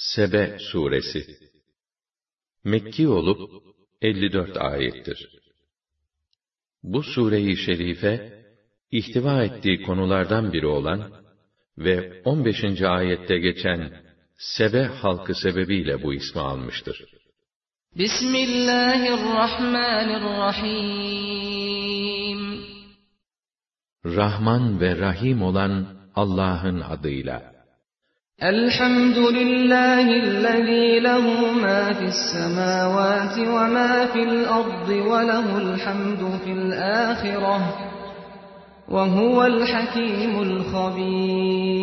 Sebe suresi Mekki olup 54 ayettir. Bu sure-i şerife ihtiva ettiği konulardan biri olan ve 15. ayette geçen Sebe halkı sebebiyle bu ismi almıştır. Bismillahirrahmanirrahim Rahman ve Rahim olan Allah'ın adıyla. الحمد لله الذي له ما في السماوات وما في الأرض وله الحمد في الآخرة وهو الحكيم الخبير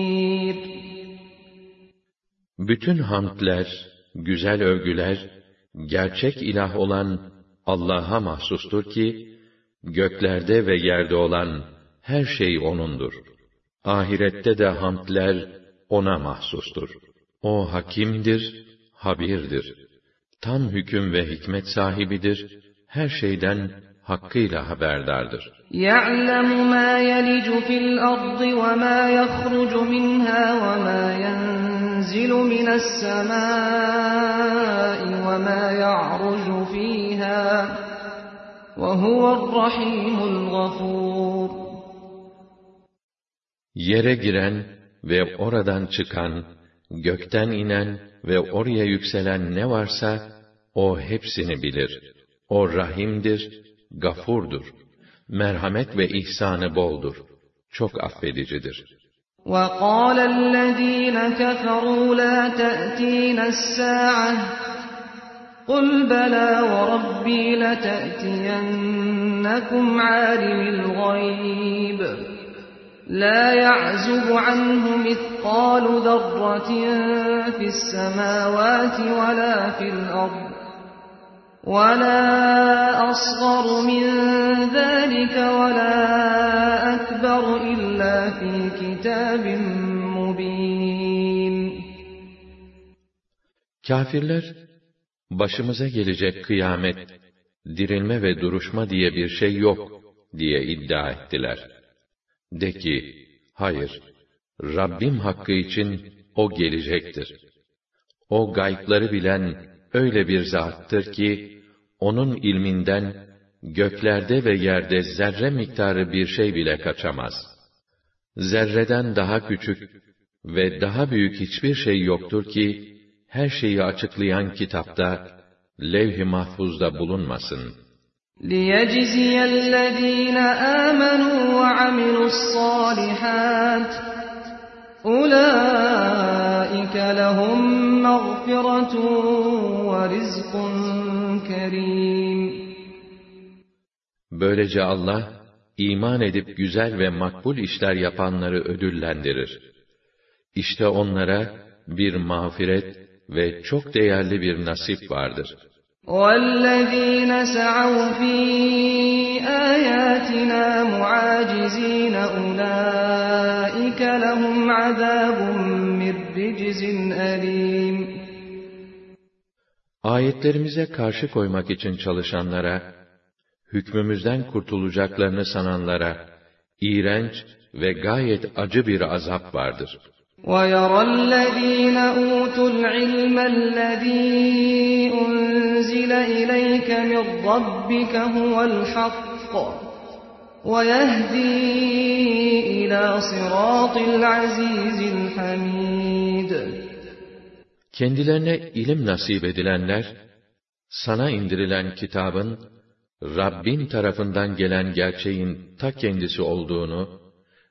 Bütün hamdler, güzel övgüler, gerçek ilah olan Allah'a mahsustur ki, göklerde ve yerde olan her şey O'nundur. Ahirette de hamdler, ona mahsustur. O hakimdir, habirdir. Tam hüküm ve hikmet sahibidir. Her şeyden hakkıyla haberdardır. يَعْلَمُ مَا يَلِجُ فِي الْأَرْضِ وَمَا يَخْرُجُ مِنْهَا وَمَا يَنْزِلُ مِنَ السَّمَاءِ وَمَا يَعْرُجُ فِيهَا وَهُوَ الرَّحِيمُ الْغَفُورُ Yere giren ve oradan çıkan, gökten inen ve oraya yükselen ne varsa, o hepsini bilir. O rahimdir, gafurdur. Merhamet ve ihsanı boldur. Çok affedicidir. وَقَالَ الَّذ۪ينَ كَفَرُوا لَا تَأْتِينَ السَّاعَةِ قُلْ بَلَى وَرَبِّي لَتَأْتِيَنَّكُمْ عَالِمِ الْغَيْبِ لا يعزب عنه مثقال ذرة في السماوات ولا في الأرض ولا أصغر من ذلك ولا أكبر إلا في كتاب مبين Kafirler, başımıza gelecek kıyamet, dirilme ve duruşma diye bir şey yok diye iddia ettiler. De ki, hayır, Rabbim hakkı için O gelecektir. O gaybları bilen öyle bir zattır ki, O'nun ilminden göklerde ve yerde zerre miktarı bir şey bile kaçamaz. Zerreden daha küçük ve daha büyük hiçbir şey yoktur ki, her şeyi açıklayan kitapta, levh-i mahfuzda bulunmasın.'' لِيَجْزِيَ الَّذ۪ينَ آمَنُوا وَعَمِلُوا الصَّالِحَاتِ أُولَٰئِكَ لَهُمْ مَغْفِرَةٌ وَرِزْقٌ كَرِيمٌ Böylece Allah, iman edip güzel ve makbul işler yapanları ödüllendirir. İşte onlara bir mağfiret ve çok değerli bir nasip vardır. وَالَّذ۪ينَ سَعَوْا ف۪ي آيَاتِنَا مُعَاجِز۪ينَ اُولَٰئِكَ لَهُمْ عَذَابٌ مِّنْ رِجْزٍ أَل۪يمٌ Ayetlerimize karşı koymak için çalışanlara, hükmümüzden kurtulacaklarını sananlara, iğrenç ve gayet acı bir azap vardır. وَيَرَى الَّذ۪ينَ أُوتُوا الْعِلْمَ الَّذ۪ي أُنْزِلَ إِلَيْكَ مِنْ رَبِّكَ هُوَ الْحَقُّ وَيَهْدِي إِلَى صِرَاطِ الْعَز۪يزِ الْحَمِيدِ Kendilerine ilim nasip edilenler, sana indirilen kitabın, Rabbin tarafından gelen gerçeğin ta kendisi olduğunu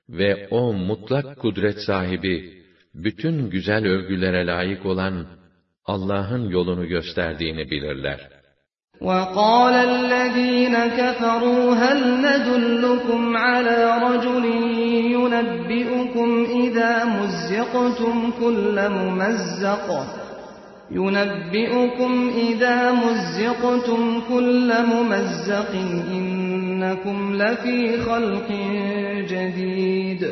ve o mutlak kudret sahibi, bütün güzel övgülere layık olan Allah'ın yolunu gösterdiğini bilirler. وَقَالَ الَّذ۪ينَ كَفَرُوا هَلْ نَدُلُّكُمْ عَلَى رَجُلٍ يُنَبِّئُكُمْ إِذَا مُزِّقْتُمْ كُلَّ مُمَزَّقٍ يُنَبِّئُكُمْ إِذَا مُزِّقْتُمْ كُلَّ مُمَزَّقٍ إِنَّكُمْ لَفِي خَلْقٍ جَدِيدٍ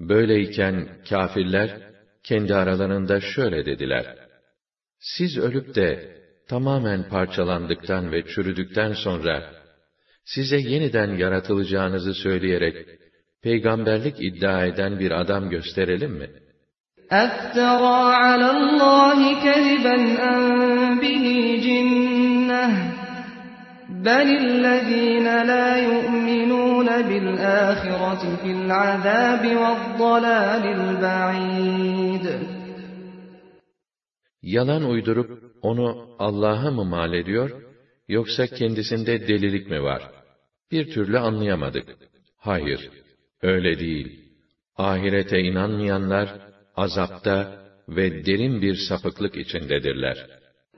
Böyleyken kafirler kendi aralarında şöyle dediler. Siz ölüp de tamamen parçalandıktan ve çürüdükten sonra size yeniden yaratılacağınızı söyleyerek peygamberlik iddia eden bir adam gösterelim mi? اَفْتَرَى عَلَى اللّٰهِ كَذِبًا اَنْ بِهِ جِنَّةً بَلِ الَّذ۪ينَ لَا يُؤْمِنُونَ بِالْآخِرَةِ فِي الْعَذَابِ وَالضَّلَالِ الْبَعِيدِ Yalan uydurup onu Allah'a mı mal ediyor, yoksa kendisinde delilik mi var? Bir türlü anlayamadık. Hayır, öyle değil. Ahirete inanmayanlar, azapta ve derin bir sapıklık içindedirler.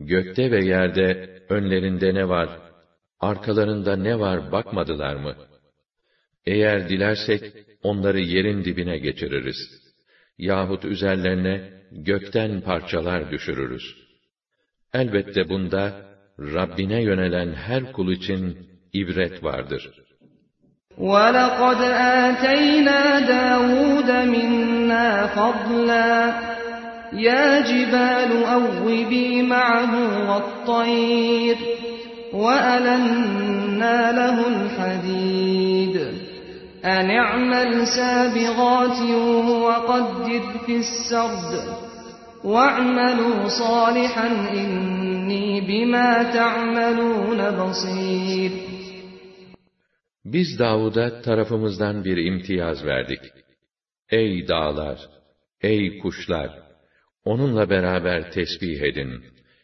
gökte ve yerde önlerinde ne var, arkalarında ne var bakmadılar mı? Eğer dilersek, onları yerin dibine geçiririz. Yahut üzerlerine gökten parçalar düşürürüz. Elbette bunda, Rabbine yönelen her kul için ibret vardır.'' وَلَقَدْ آتَيْنَا دَاوُودَ مِنَّا فَضْلًا يَا جِبَالُ أَوِّبِي مَعَهُ وَالطَّيْرَ وَأَلَنَّا لَهُ الْحَدِيدَ أَنِ اعْمَلْ سَابِغَاتٍ وَقَدِّرْ فِي السَّرْدِ وَاعْمَلُوا صَالِحًا إِنِّي بِمَا تَعْمَلُونَ بَصِيرٌ Biz Davud'a tarafımızdan bir imtiyaz verdik. Ey dağlar, ey kuşlar! Onunla beraber tesbih edin.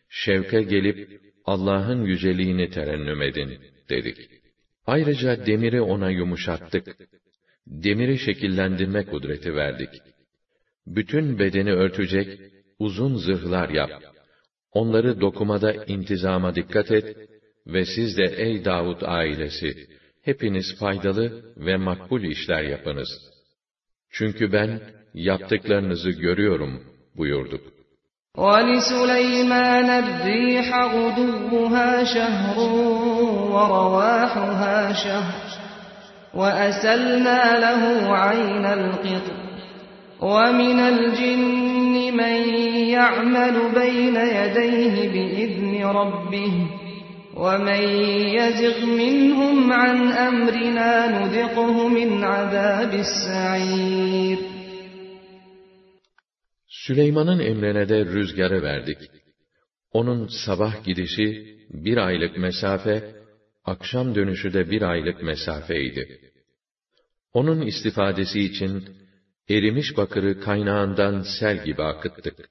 Şevke gelip Allah'ın yüceliğini terennüm edin, dedik. Ayrıca demiri ona yumuşattık. Demiri şekillendirme kudreti verdik. Bütün bedeni örtecek uzun zırhlar yap. Onları dokumada intizama dikkat et ve siz de ey Davud ailesi, hepiniz faydalı ve makbul işler yapınız. Çünkü ben yaptıklarınızı görüyorum buyurduk. وَلِسُلَيْمَانَ الرِّيحَ غُدُوُّهَا شَهْرٌ وَرَوَاحُهَا شَهْرٌ وَأَسَلْنَا لَهُ عَيْنَ الْقِطْرِ وَمِنَ الْجِنِّ مَنْ يَعْمَلُ بَيْنَ يَدَيْهِ بِإِذْنِ رَبِّهِ وَمَنْ يَزِغْ مِنْهُمْ عَنْ أَمْرِنَا نُذِقْهُ مِنْ عَذَابِ السَّعِيرِ Süleyman'ın emrine de rüzgarı verdik. Onun sabah gidişi bir aylık mesafe, akşam dönüşü de bir aylık mesafeydi. Onun istifadesi için erimiş bakırı kaynağından sel gibi akıttık.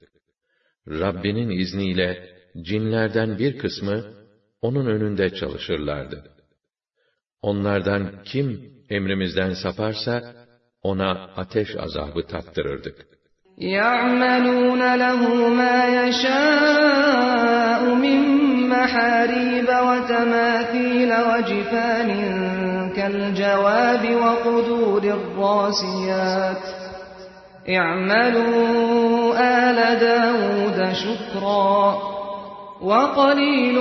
Rabbinin izniyle cinlerden bir kısmı onun önünde çalışırlardı. Onlardan kim emrimizden saparsa ona ateş azabı tattırırdık. يَعْمَلُونَ لَهُ مَا يَشَاءُ مِنْ مَحَارِيبَ وَتَمَاثِيلَ وَجِفَانٍ كَالْجَوَابِ وَقُدُورِ الرَّاسِيَاتِ. اعْمَلُوا آلَ دَاوُودَ شُكْرًا وَقَلِيلٌ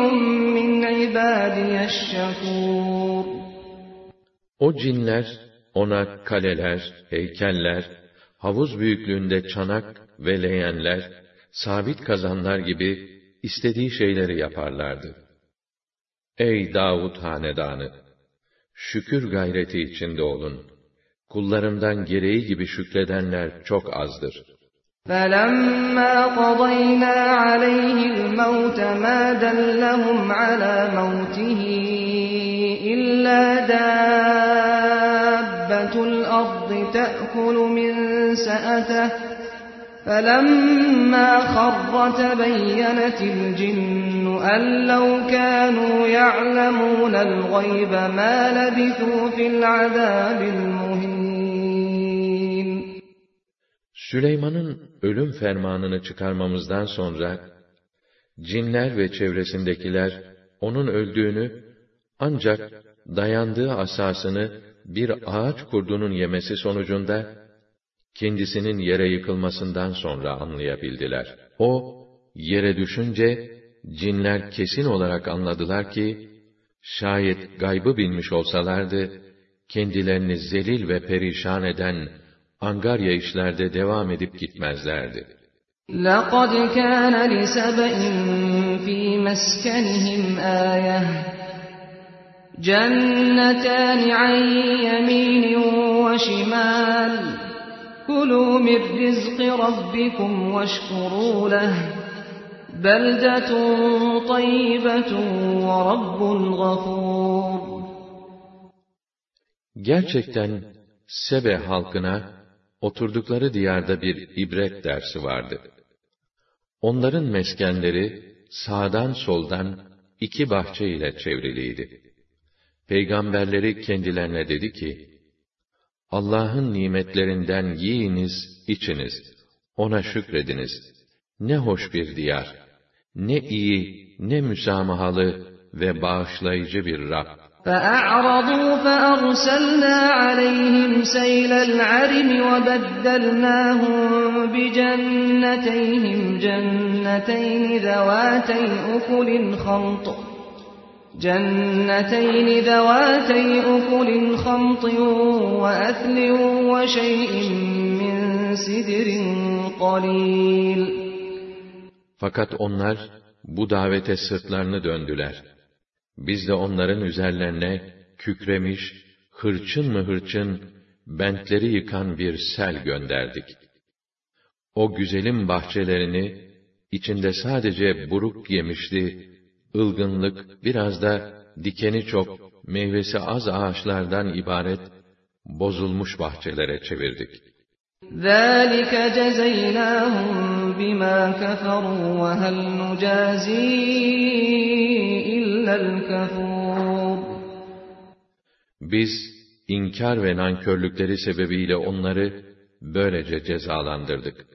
مِّنْ عِبَادِيَ الشَّكُورِ. O cinler, ona kaleler, heykeller, havuz büyüklüğünde çanak ve leğenler, sabit kazanlar gibi istediği şeyleri yaparlardı. Ey Davud hanedanı! Şükür gayreti içinde olun. Kullarımdan gereği gibi şükredenler çok azdır. فَلَمَّا قَضَيْنَا عَلَيْهِ الْمَوْتَ مَا دَلَّهُمْ عَلَى مَوْتِهِ إِلَّا دَابَّةُ الْأَرْضِ تَأْكُلُ مِنْ سَأَتَهُ فَلَمَّا خَرَّ تَبَيَّنَتِ الْجِنُّ أَنْ لَوْ كَانُوا يَعْلَمُونَ الْغَيْبَ مَا لَبِثُوا فِي الْعَذَابِ الْمُهِينِ Süleyman'ın ölüm fermanını çıkarmamızdan sonra, cinler ve çevresindekiler, onun öldüğünü, ancak dayandığı asasını bir ağaç kurdunun yemesi sonucunda, kendisinin yere yıkılmasından sonra anlayabildiler. O, yere düşünce, cinler kesin olarak anladılar ki, şayet gaybı bilmiş olsalardı, kendilerini zelil ve perişan eden angarya işlerde devam edip gitmezlerdi. لَقَدْ كَانَ لِسَبَإٍ فِي مَسْكَنِهِمْ آيَةٌ جَنَّتَانِ عَنْ يَمِينٍ وَشِمَالٍ كُلُوا مِنْ رِزْقِ رَبِّكُمْ وَاشْكُرُوا لَهُ بَلْدَةٌ طَيِّبَةٌ وَرَبٌّ غَفُورٌ Gerçekten Sebe halkına oturdukları diyarda bir ibret dersi vardı. Onların meskenleri sağdan soldan iki bahçe ile çevriliydi. Peygamberleri kendilerine dedi ki, Allah'ın nimetlerinden yiyiniz, içiniz, ona şükrediniz. Ne hoş bir diyar, ne iyi, ne müsamahalı ve bağışlayıcı bir Rab. فأعرضوا فأرسلنا عليهم سيل العرم وبدلناهم بجنتيهم جنتين ذواتي أكل خمط جنتين ذواتي أكل خمط وأثل وشيء من سدر قليل Fakat onlar bu davete sırtlarını döndüler. Biz de onların üzerlerine kükremiş, hırçın mı hırçın, bentleri yıkan bir sel gönderdik. O güzelim bahçelerini, içinde sadece buruk yemişli, ılgınlık, biraz da dikeni çok, meyvesi az ağaçlardan ibaret, bozulmuş bahçelere çevirdik. ذَٰلِكَ جَزَيْنَاهُمْ بِمَا كَفَرُوا وَهَلْ نُجَازِي biz, inkar ve nankörlükleri sebebiyle onları böylece cezalandırdık.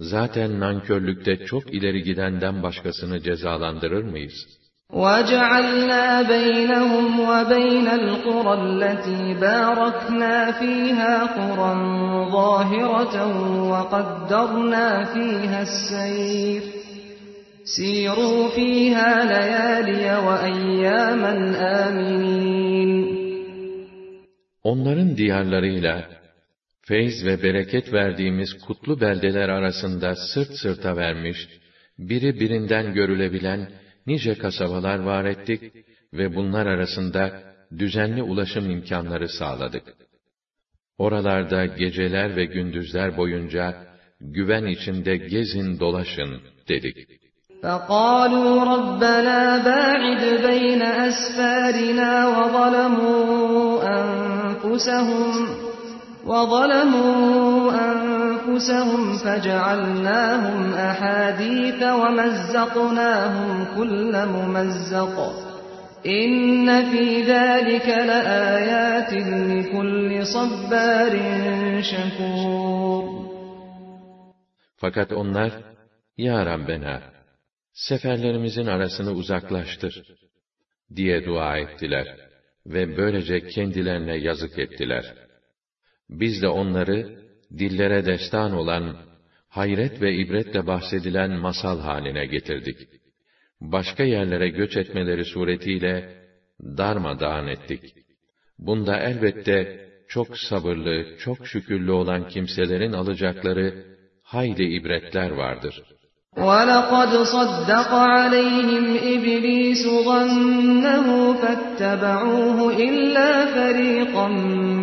Zaten nankörlükte çok ileri gidenden başkasını cezalandırır mıyız? وَجَعَلْنَا بَيْنَهُمْ وَبَيْنَ الْقُرَى الَّتِي بَارَكْنَا فِيهَا قُرًى ظَاهِرَةً وَقَدَّرْنَا فِيهَا السَّيْرَ سِيرُوا فِيهَا لَيَالِيَ وَأَيَّامًا آمِنِينَ Onların diyarlarıyla, feyz ve bereket verdiğimiz kutlu beldeler arasında sırt sırta vermiş, biri birinden görülebilen nice kasabalar var ettik ve bunlar arasında düzenli ulaşım imkanları sağladık. Oralarda geceler ve gündüzler boyunca güven içinde gezin dolaşın dedik. فقالوا ربنا باعد بين أسفارنا وظلموا أنفسهم وظلموا أنفسهم فجعلناهم أحاديث ومزقناهم كل ممزق إن في ذلك لآيات لكل صبار شكور Fakat onlar, Ya Rabbena, seferlerimizin arasını uzaklaştır diye dua ettiler ve böylece kendilerine yazık ettiler. Biz de onları dillere destan olan, hayret ve ibretle bahsedilen masal haline getirdik. Başka yerlere göç etmeleri suretiyle darmadağın ettik. Bunda elbette çok sabırlı, çok şükürlü olan kimselerin alacakları hayli ibretler vardır.'' وَلَقَدْ صَدَّقَ عَلَيْهِمْ إِبْلِيسُ ظَنَّهُ فَاتَّبَعُوهُ إِلَّا فَرِيقًا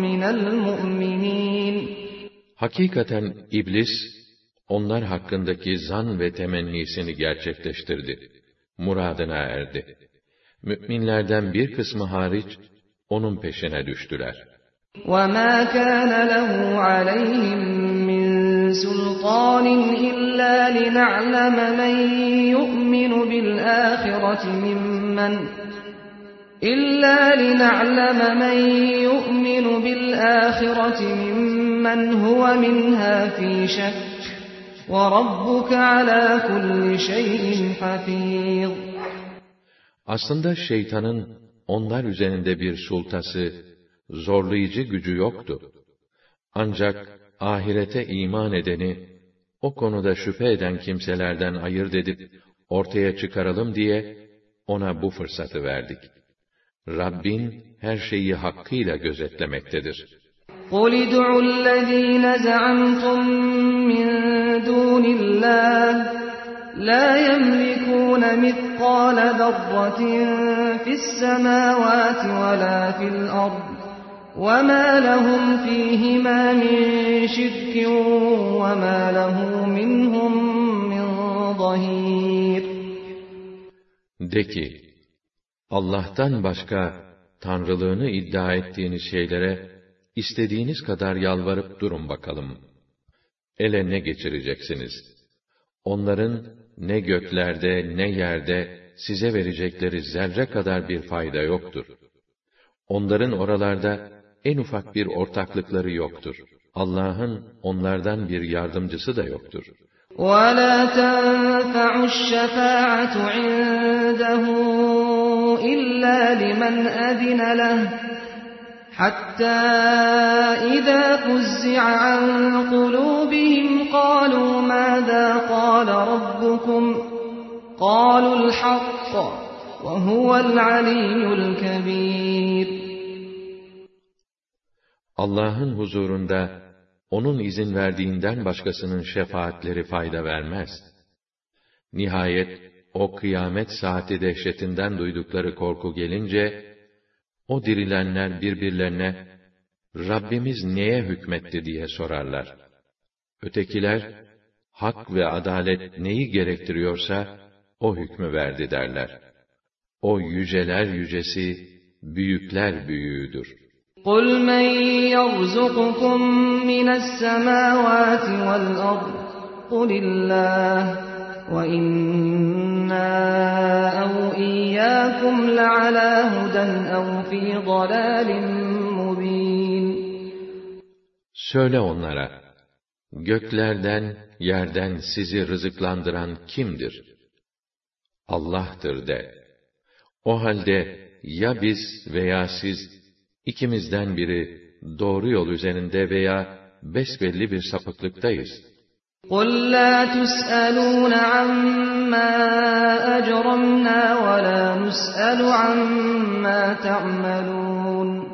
مِنَ الْمُؤْمِنِينَ Hakikaten iblis, onlar hakkındaki zan ve temennisini gerçekleştirdi. Muradına erdi. Müminlerden bir kısmı hariç, onun peşine düştüler. وَمَا كَانَ لَهُ عَلَيْهِمْ سُلْطَانٍ إِلَّا لِنَعْلَمَ مَنْ يُؤْمِنُ بِالْآخِرَةِ مِمَّنْ إِلَّا لِنَعْلَمَ مَنْ يُؤْمِنُ بِالْآخِرَةِ مِمَّنْ هُوَ مِنْهَا فِي شَكٍّ وَرَبُّكَ عَلَى كُلِّ شَيْءٍ حَفِيظٌ Aslında şeytanın onlar üzerinde bir sultası, zorlayıcı gücü yoktu. Ancak ahirete iman edeni, o konuda şüphe eden kimselerden ayırt edip, ortaya çıkaralım diye, ona bu fırsatı verdik. Rabbin, her şeyi hakkıyla gözetlemektedir. قُلِ ادْعُوا الَّذ۪ينَ زَعَمْتُم مِّن دُونِ اللّٰهِ لَا يَمْلِكُونَ مِثْقَالَ ذَرَّةٍ فِي السَّمَاوَاتِ وَلَا فِي الْأَرْضِ وَمَا لَهُمْ فِيهِمَا مِنْ شِرْكٍ وَمَا لَهُ مِنْهُمْ مِنْ ظَهِيرٍ De ki, Allah'tan başka tanrılığını iddia ettiğiniz şeylere istediğiniz kadar yalvarıp durun bakalım. Ele ne geçireceksiniz? Onların ne göklerde ne yerde size verecekleri zerre kadar bir fayda yoktur. Onların oralarda en ufak bir ortaklıkları yoktur. Allah'ın onlardan bir yardımcısı da yoktur. وَلَا تَنْفَعُ الشَّفَاعَةُ عِنْدَهُ إِلَّا لِمَنْ أَذِنَ لَهُ حتى إذا فزع عن قلوبهم قالوا ماذا قال ربكم قالوا الحق وهو العلي الكبير Allah'ın huzurunda onun izin verdiğinden başkasının şefaatleri fayda vermez. Nihayet o kıyamet saati dehşetinden duydukları korku gelince o dirilenler birbirlerine, Rabbimiz neye hükmetti diye sorarlar. Ötekiler, hak ve adalet neyi gerektiriyorsa, o hükmü verdi derler. O yüceler yücesi, büyükler büyüğüdür. قُلْ مَنْ يَرْزُقُكُمْ مِنَ السَّمَاوَاتِ وَالْأَرْضِ قُلِ اللّٰهِ وَإِنَّا أَوْ إِيَّاكُمْ لَعَلَى هُدًى أَوْ فِي ضَلَالٍ مُّبِينٍ Söyle onlara, göklerden, yerden sizi rızıklandıran kimdir? Allah'tır de. O halde ya biz veya siz, ikimizden biri doğru yol üzerinde veya besbelli bir sapıklıktayız.'' قُلْ لَا تُسْأَلُونَ عَمَّا أَجْرَمْنَا وَلَا نُسْأَلُ عَمَّا تَعْمَلُونَ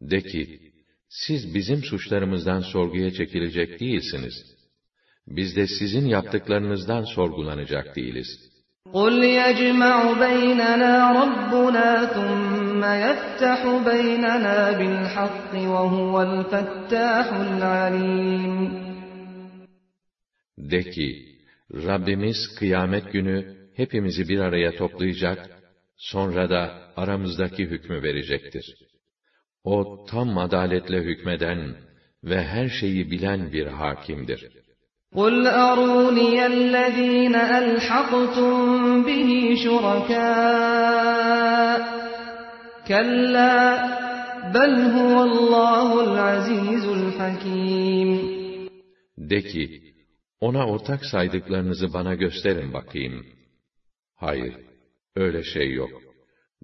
De ki, siz bizim suçlarımızdan sorguya çekilecek değilsiniz. Biz de sizin yaptıklarınızdan sorgulanacak değiliz. قُلْ يَجْمَعُ بَيْنَنَا رَبُّنَا ثُمَّ يَفْتَحُ بَيْنَنَا بِالْحَقِّ وَهُوَ الْفَتَّاحُ الْعَلِيمُ De ki, Rabbimiz kıyamet günü hepimizi bir araya toplayacak, sonra da aramızdaki hükmü verecektir. O tam adaletle hükmeden ve her şeyi bilen bir hakimdir. قُلْ أَرُونِيَ الَّذ۪ينَ أَلْحَقْتُمْ بِهِ شُرَكَاءَ كَلَّا بَلْ هُوَ اللّٰهُ الْعَز۪يزُ الْحَك۪يمُ De ki, ona ortak saydıklarınızı bana gösterin bakayım. Hayır, öyle şey yok.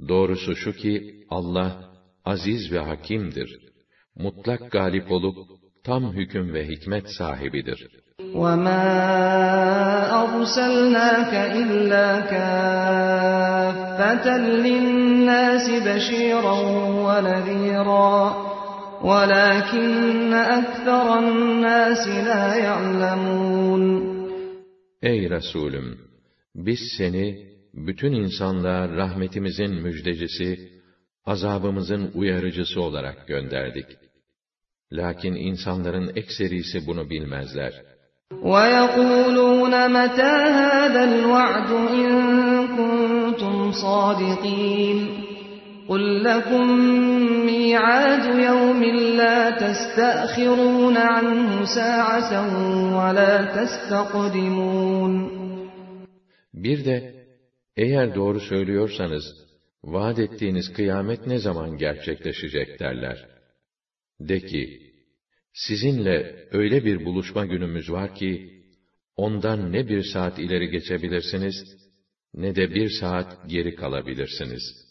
Doğrusu şu ki, Allah, aziz ve hakimdir. Mutlak galip olup, tam hüküm ve hikmet sahibidir. وَمَا أَرْسَلْنَاكَ إِلَّا كَافَّةً لِلنَّاسِ بَشِيرًا وَنَذِيرًا وَلَكِنَّ أَكْثَرَ النَّاسِ لَا يَعْلَمُونَ Ey Resulüm! Biz seni, bütün insanlığa rahmetimizin müjdecisi, azabımızın uyarıcısı olarak gönderdik. Lakin insanların ekserisi bunu bilmezler. وَيَقُولُونَ مَتَى هَذَا الْوَعْدُ إِن كُنتُمْ صَادِقِينَ قُلْ لَكُمْ مِيعَادُ يَوْمٍ لَا تَسْتَأْخِرُونَ عَنْهُ سَاعَةً وَلَا تَسْتَقْدِمُونَ Bir de, eğer doğru söylüyorsanız, vaat ettiğiniz kıyamet ne zaman gerçekleşecek derler. De ki, sizinle öyle bir buluşma günümüz var ki, ondan ne bir saat ileri geçebilirsiniz, ne de bir saat geri kalabilirsiniz.''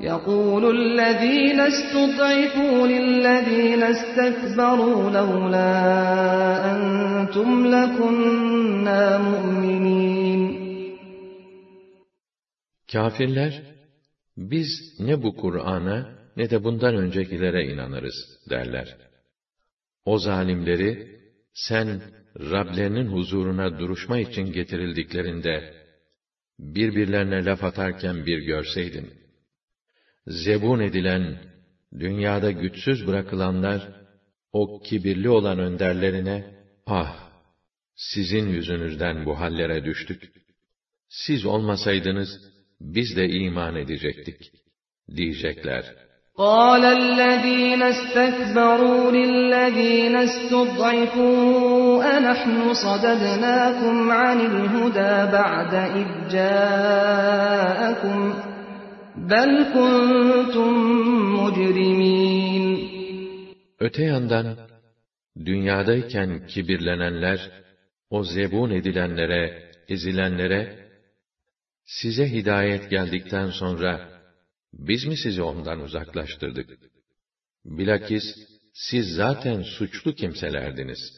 يقول الذين استضعفوا للذين استكبروا لولا أنتم لكنا مؤمنين Kafirler, biz ne bu Kur'an'a ne de bundan öncekilere inanırız derler. O zalimleri, sen Rablerinin huzuruna duruşma için getirildiklerinde, birbirlerine laf atarken bir görseydin, zebun edilen, dünyada güçsüz bırakılanlar, o kibirli olan önderlerine, ah! Sizin yüzünüzden bu hallere düştük. Siz olmasaydınız, biz de iman edecektik, diyecekler. قال الذين استكبروا للذين استضعفوا أنحن صددناكم عن الهدى بعد إذ جاءكم بل كنتم مجرمين Öte yandan, dünyadayken kibirlenenler, o zebun edilenlere, ezilenlere, size hidayet geldikten sonra, biz mi sizi ondan uzaklaştırdık? Bilakis siz zaten suçlu kimselerdiniz.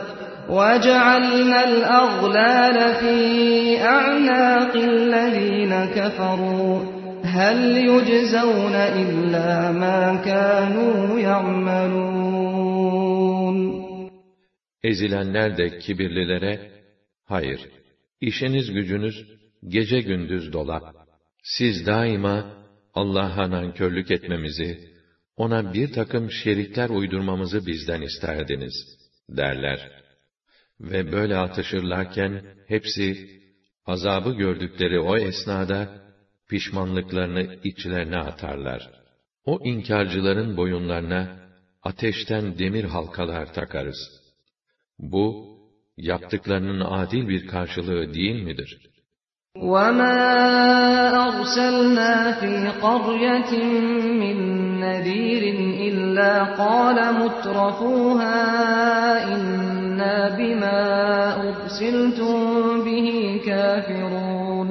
وَجَعَلْنَا الْأَغْلَالَ فِي أَعْنَاقِ الَّذ۪ينَ كَفَرُوا هَلْ يُجْزَوْنَ إِلَّا مَا كَانُوا يَعْمَلُونَ Ezilenler de kibirlilere, hayır, işiniz gücünüz gece gündüz dolap. Siz daima Allah'a nankörlük etmemizi, ona bir takım şerikler uydurmamızı bizden isterdiniz, derler Ve böyle atışırlarken, hepsi, azabı gördükleri o esnada, pişmanlıklarını içlerine atarlar. O inkarcıların boyunlarına, ateşten demir halkalar takarız. Bu, yaptıklarının adil bir karşılığı değil midir?' وَمَا أَرْسَلْنَا فِي قَرْيَةٍ مِّن نَّذِيرٍ إِلَّا قَالَ مُتْرَفُوهَا inna bima ursiltum bihi kafirun.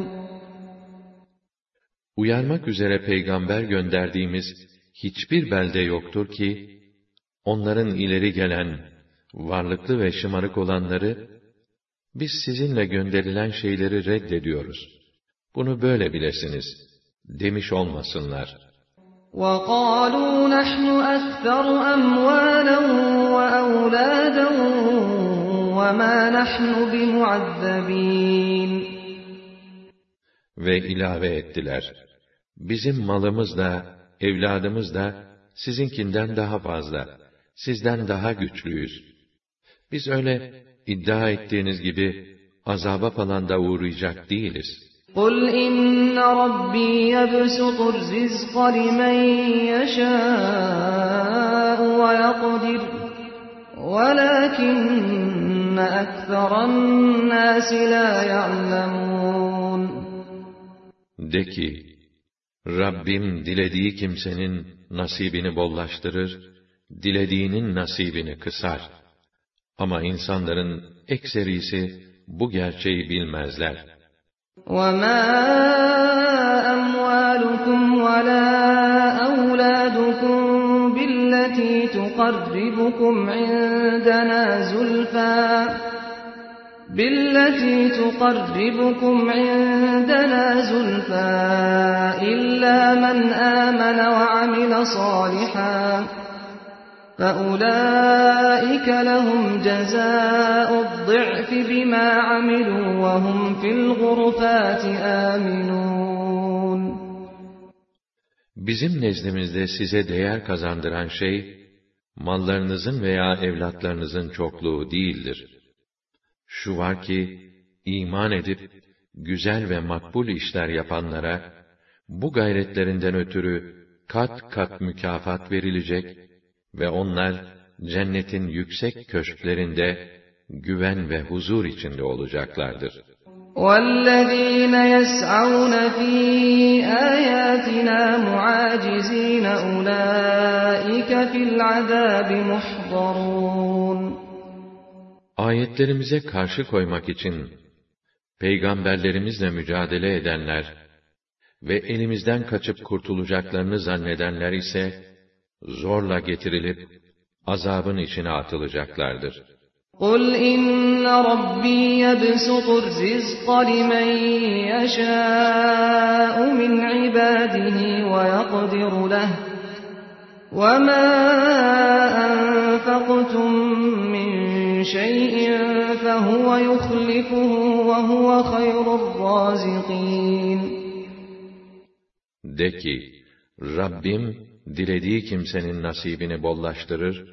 Uyarmak üzere peygamber gönderdiğimiz hiçbir belde yoktur ki onların ileri gelen varlıklı ve şımarık olanları biz sizinle gönderilen şeyleri reddediyoruz. Bunu böyle bilesiniz demiş olmasınlar.'' وَقَالُوا نَحْنُ أَكْثَرُ أَمْوَالًا وَأَوْلَادًا وَمَا نَحْنُ بِمُعَذَّبِينَ Ve ilave ettiler, bizim malımız da, evladımız da, sizinkinden daha fazla, sizden daha güçlüyüz. Biz öyle iddia ettiğiniz gibi azaba falan da uğrayacak değiliz. قُلْ إِنَّ رَبِّي يَبْسُطُ الرِّزْقَ لِمَنْ يَشَاءُ وَيَقْدِرُ وَلَكِنَّ أَكْثَرَ النَّاسِ لَا يَعْلَمُونَ De ki, Rabbim dilediği kimsenin nasibini bollaştırır, dilediğinin nasibini kısar. Ama insanların ekserisi bu gerçeği bilmezler. وَمَا أَمْوَالُكُمْ وَلَا أَوْلَادُكُمْ بِالَّتِي تُقَرِّبُكُمْ عِندَنَا زُلْفَى بِالَّتِي تُقَرِّبُكُمْ عِندَنَا زُلْفَى إِلَّا مَنْ آمَنَ وَعَمِلَ صَالِحًا فَأُولَٰئِكَ لَهُمْ جَزَاءُ الضِّعْفِ بِمَا عَمِلُوا وَهُمْ فِي الْغُرُفَاتِ آمِنُونَ Bizim nezdimizde size değer kazandıran şey, mallarınızın veya evlatlarınızın çokluğu değildir. Şu var ki, iman edip, güzel ve makbul işler yapanlara, bu gayretlerinden ötürü kat kat mükafat verilecek ve onlar cennetin yüksek köşklerinde güven ve huzur içinde olacaklardır. وَالَّذ۪ينَ يَسْعَوْنَ ف۪ي آيَاتِنَا مُعَاجِز۪ينَ اُولَٰئِكَ فِي الْعَذَابِ مُحْضَرُونَ Ayetlerimize karşı koymak için peygamberlerimizle mücadele edenler ve elimizden kaçıp kurtulacaklarını zannedenler ise zorla getirilip azabın içine atılacaklardır. قُلْ إِنَّ رَبِّي يَبْسُطُ الرِّزْقَ لِمَن يَشَاءُ مِنْ عِبَادِهِ وَيَقْدِرُ لَهُ وَمَا أَنفَقْتُم مِّن شَيْءٍ فَهُوَ يُخْلِفُهُ وَهُوَ خَيْرُ الرَّازِقِينَ De ki, Rabbim, dilediği kimsenin nasibini bollaştırır,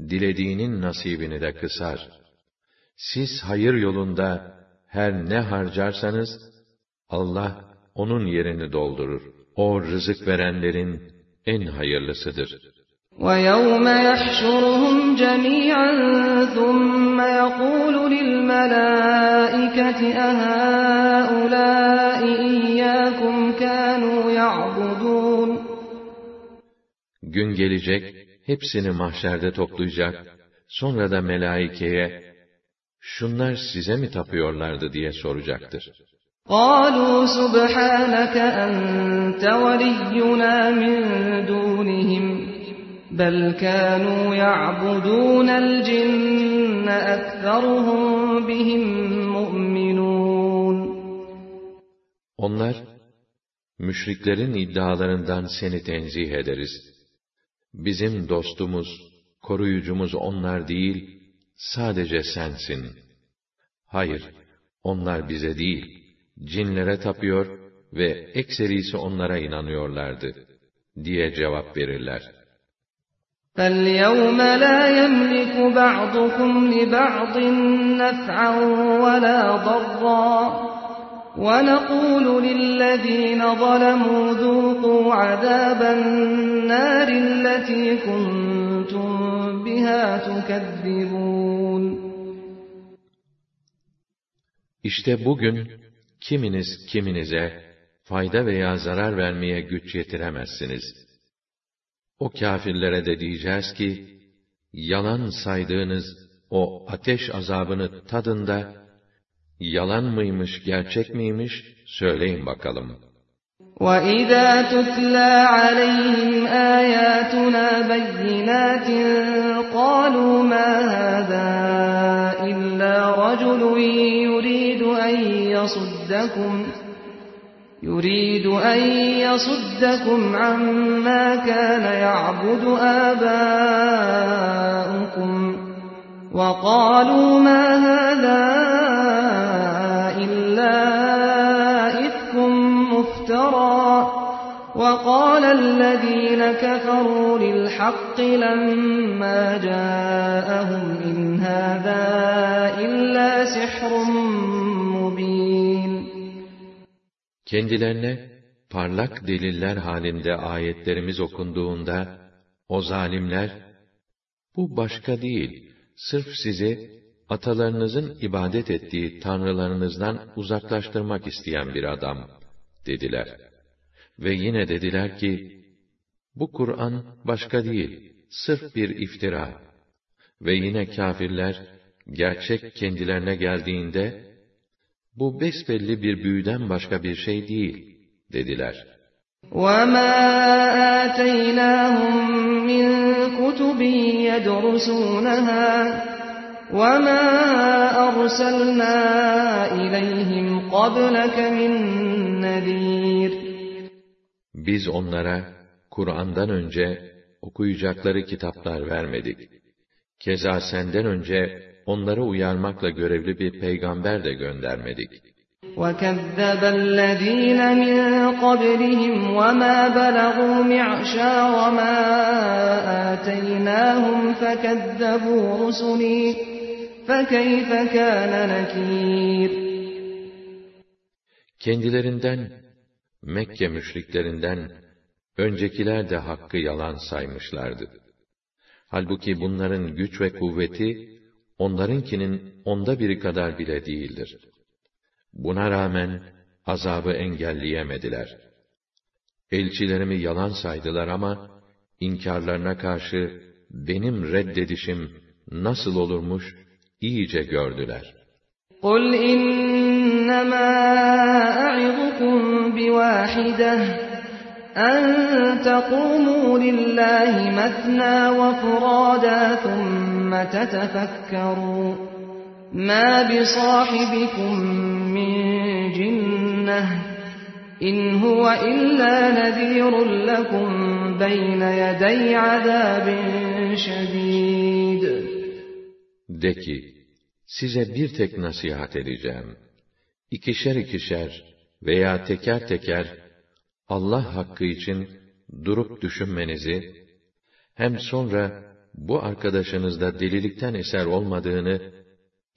dilediğinin nasibini de kısar. Siz hayır yolunda her ne harcarsanız, Allah onun yerini doldurur. O rızık verenlerin en hayırlısıdır. وَيَوْمَ يَحْشُرُهُمْ جَمِيعًا ثُمَّ يَقُولُ لِلْمَلَائِكَةِ أَهَٰؤُلَاءِ إِيَّاكُمْ كَانُوا يَعْبُدُونَ Gün gelecek, hepsini mahşerde toplayacak, sonra da melaikeye, şunlar size mi tapıyorlardı diye soracaktır. قَالُوا سُبْحَانَكَ أَنْتَ وَلِيُّنَا مِنْ دُونِهِمْ بَلْ كَانُوا يَعْبُدُونَ الْجِنَّ أَكْثَرُهُمْ بِهِمْ مُؤْمِنُونَ Onlar, müşriklerin iddialarından seni tenzih ederiz. Bizim dostumuz, koruyucumuz onlar değil, sadece sensin. Hayır, onlar bize değil, cinlere tapıyor ve ekserisi onlara inanıyorlardı, diye cevap verirler. فَالْيَوْمَ لَا يَمْلِكُ بَعْضُكُمْ لِبَعْضٍ نَفْعًا وَلَا ضَرًّا وَنَقُولُ لِلَّذ۪ينَ ظَلَمُوا ذُوقُوا عَذَابَ النَّارِ الَّتِي كُنْتُمْ بِهَا تُكَذِّبُونَ İşte bugün, kiminiz kiminize, fayda veya zarar vermeye güç yetiremezsiniz. O kâfirlere de diyeceğiz ki, yalan saydığınız o ateş azabını tadında, yalan mıymış, gerçek miymiş, söyleyin bakalım. وَإِذَا تُتْلَى عَلَيْهِمْ آيَاتُنَا بَيِّنَاتٍ قَالُوا مَا هَذَا إِلَّا رَجُلٌ يُرِيدُ أَن يَصُدَّكُمْ يُرِيدُ أَن يَصُدَّكُمْ عَمَّا كَانَ يَعْبُدُ آبَاؤُكُمْ وَقَالُوا مَا هَذَا إِلَّا إِفْكٌ مُفْتَرًى وَقَالَ الَّذِينَ كَفَرُوا لِلْحَقِّ لَمَّا جَاءَهُمْ إِنْ هَذَا إِلَّا سِحْرٌ مُبِينٌ Kendilerine parlak deliller halinde ayetlerimiz okunduğunda, o zalimler, bu başka değil, sırf sizi, atalarınızın ibadet ettiği tanrılarınızdan uzaklaştırmak isteyen bir adam, dediler. Ve yine dediler ki, bu Kur'an başka değil, sırf bir iftira. Ve yine kâfirler, gerçek kendilerine geldiğinde, bu besbelli bir büyüden başka bir şey değil, dediler. وَمَا آتَيْنَاهُمْ مِنْ كُتُبٍ يَدْرُسُونَهَا وَمَا أَرْسَلْنَا إِلَيْهِمْ قَبْلَكَ مِنْ نَذِيرٍ Biz onlara, Kur'an'dan önce, okuyacakları kitaplar vermedik. Keza senden önce onları uyarmakla görevli bir peygamber de göndermedik. وَكَذَّبَ الَّذ۪ينَ مِنْ قَبْلِهِمْ وَمَا بَلَغُوا مِعْشَارَ مَا آتَيْنَاهُمْ فَكَذَّبُوا رُسُلِي فَكَيْفَ كَانَ نَكِيرٌ Kendilerinden, Mekke müşriklerinden, öncekiler de hakkı yalan saymışlardı. Halbuki bunların güç ve kuvveti, onlarınkinin onda biri kadar bile değildir. Buna rağmen, azabı engelleyemediler. Elçilerimi yalan saydılar ama, inkarlarına karşı, benim reddedişim nasıl olurmuş, iyice gördüler. قُلْ إِنَّمَا أَعِظُكُمْ بِوَاحِدَةٍ أن تقوموا لله مثنى وفرادا ثم تتفكروا ما بصاحبكم من جنة إن هو إلا نذير لكم بين يدي عذاب شديد De ki, size bir tek nasihat edeceğim. İkişer ikişer veya teker teker Allah hakkı için durup düşünmenizi, hem sonra bu arkadaşınızda delilikten eser olmadığını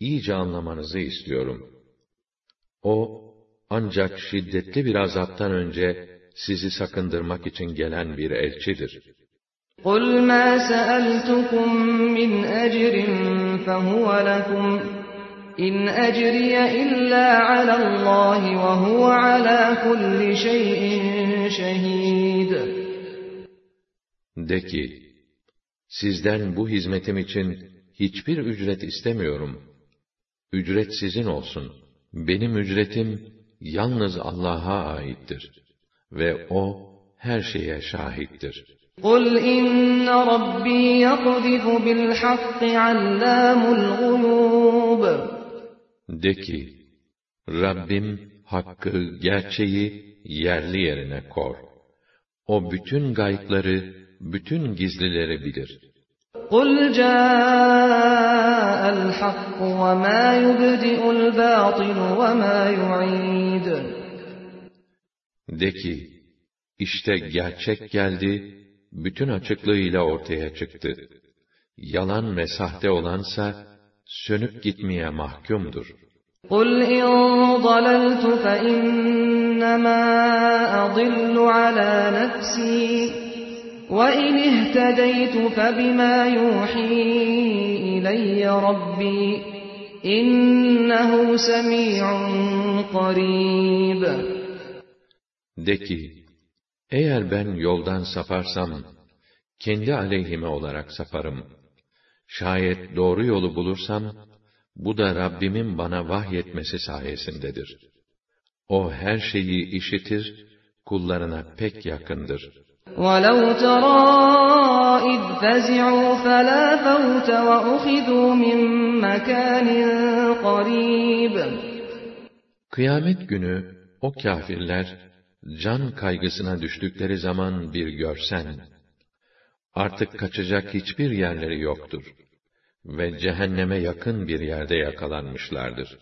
iyice anlamanızı istiyorum. O, ancak şiddetli bir azaptan önce sizi sakındırmak için gelen bir elçidir. قُلْ مَا سَأَلْتُكُمْ مِنْ أَجْرٍ فَهُوَ لَكُمْ İn ecriye illa alallahi ve huve ala kulli şeyin şehid. De ki, sizden bu hizmetim için hiçbir ücret istemiyorum. Ücret sizin olsun. Benim ücretim yalnız Allah'a aittir. Ve O her şeye şahittir. قُلْ إِنَّ رَبِّي يَقْذِفُ بِالْحَقِّ عَلَّامُ الْغُيُوبِ De ki, Rabbim hakkı, gerçeği yerli yerine kor. O bütün gayıpları, bütün gizlileri bilir. قُلْ جَاءَ الْحَقُّ وَمَا يُبْدِئُ الْبَاطِلُ وَمَا يُعِيدُ De ki, işte gerçek geldi, bütün açıklığıyla ortaya çıktı. Yalan ve sahte olansa, sönüp gitmeye mahkumdur. قُلْ اِنْ ضَلَلْتُ فَاِنَّمَا أَضِلُّ عَلَى نَفْسِي وَاِنْ اِهْتَدَيْتُ فَبِمَا يُوحِي اِلَيَّ رَبِّي اِنَّهُ سَمِيعٌ قَرِيبٌ De ki, eğer ben yoldan saparsam, kendi aleyhime olarak saparım. Şayet doğru yolu bulursam, bu da Rabbimin bana vahyetmesi sayesindedir. O her şeyi işitir, kullarına pek yakındır. وَلَوْ تَرَى إِذْ فَزِعُوا فَلَا فَوْتَ وَأُخِذُوا مِنْ مَكَانٍ قَرِيبٍ Kıyamet günü o kâfirler can kaygısına düştükleri zaman bir görsen, artık kaçacak hiçbir yerleri yoktur ve cehenneme yakın bir yerde yakalanmışlardır.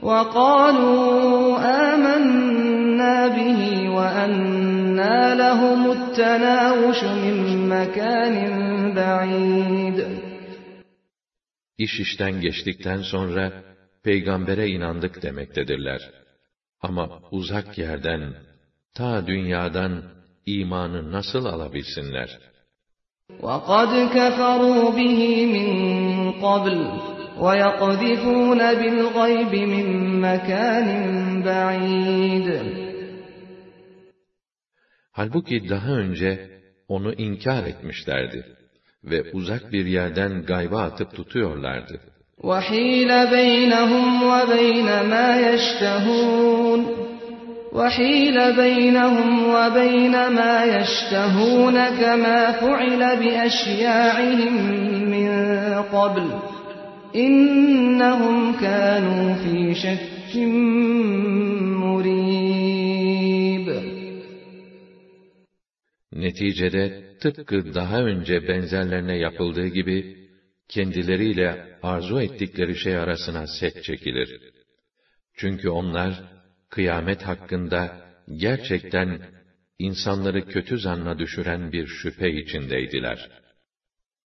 وَقَالُوا آمَنَّا بِهِ وَأَنَّا لَهُمُ التَّنَاوُشُ مِنْ مَكَانٍ بَعِيدٍ İş işten geçtikten sonra peygambere inandık demektedirler. Ama uzak yerden, ta dünyadan imanı nasıl alabilsinler? وَقَدْ كَفَرُوا بِهِ مِنْ قَبْلُ وَيَقْذِفُونَ بِالْغَيْبِ مِنْ مَكَانٍ بَعِيدٍ Halbuki daha önce onu inkar etmişlerdi ve uzak bir yerden gayba atıp tutuyorlardı. وَحِيلَ بَيْنَهُمْ وَبَيْنَ مَا يَشْتَهُونَ وحيل بينهم وبين ما يشتهون كما فعل بأشياعهم من قبل إنهم كانوا في شك مريب Neticede tıpkı daha önce benzerlerine yapıldığı gibi, kendileriyle arzu ettikleri şey arasına set çekilir. Çünkü onlar, kıyamet hakkında gerçekten insanları kötü zanna düşüren bir şüphe içindeydiler.''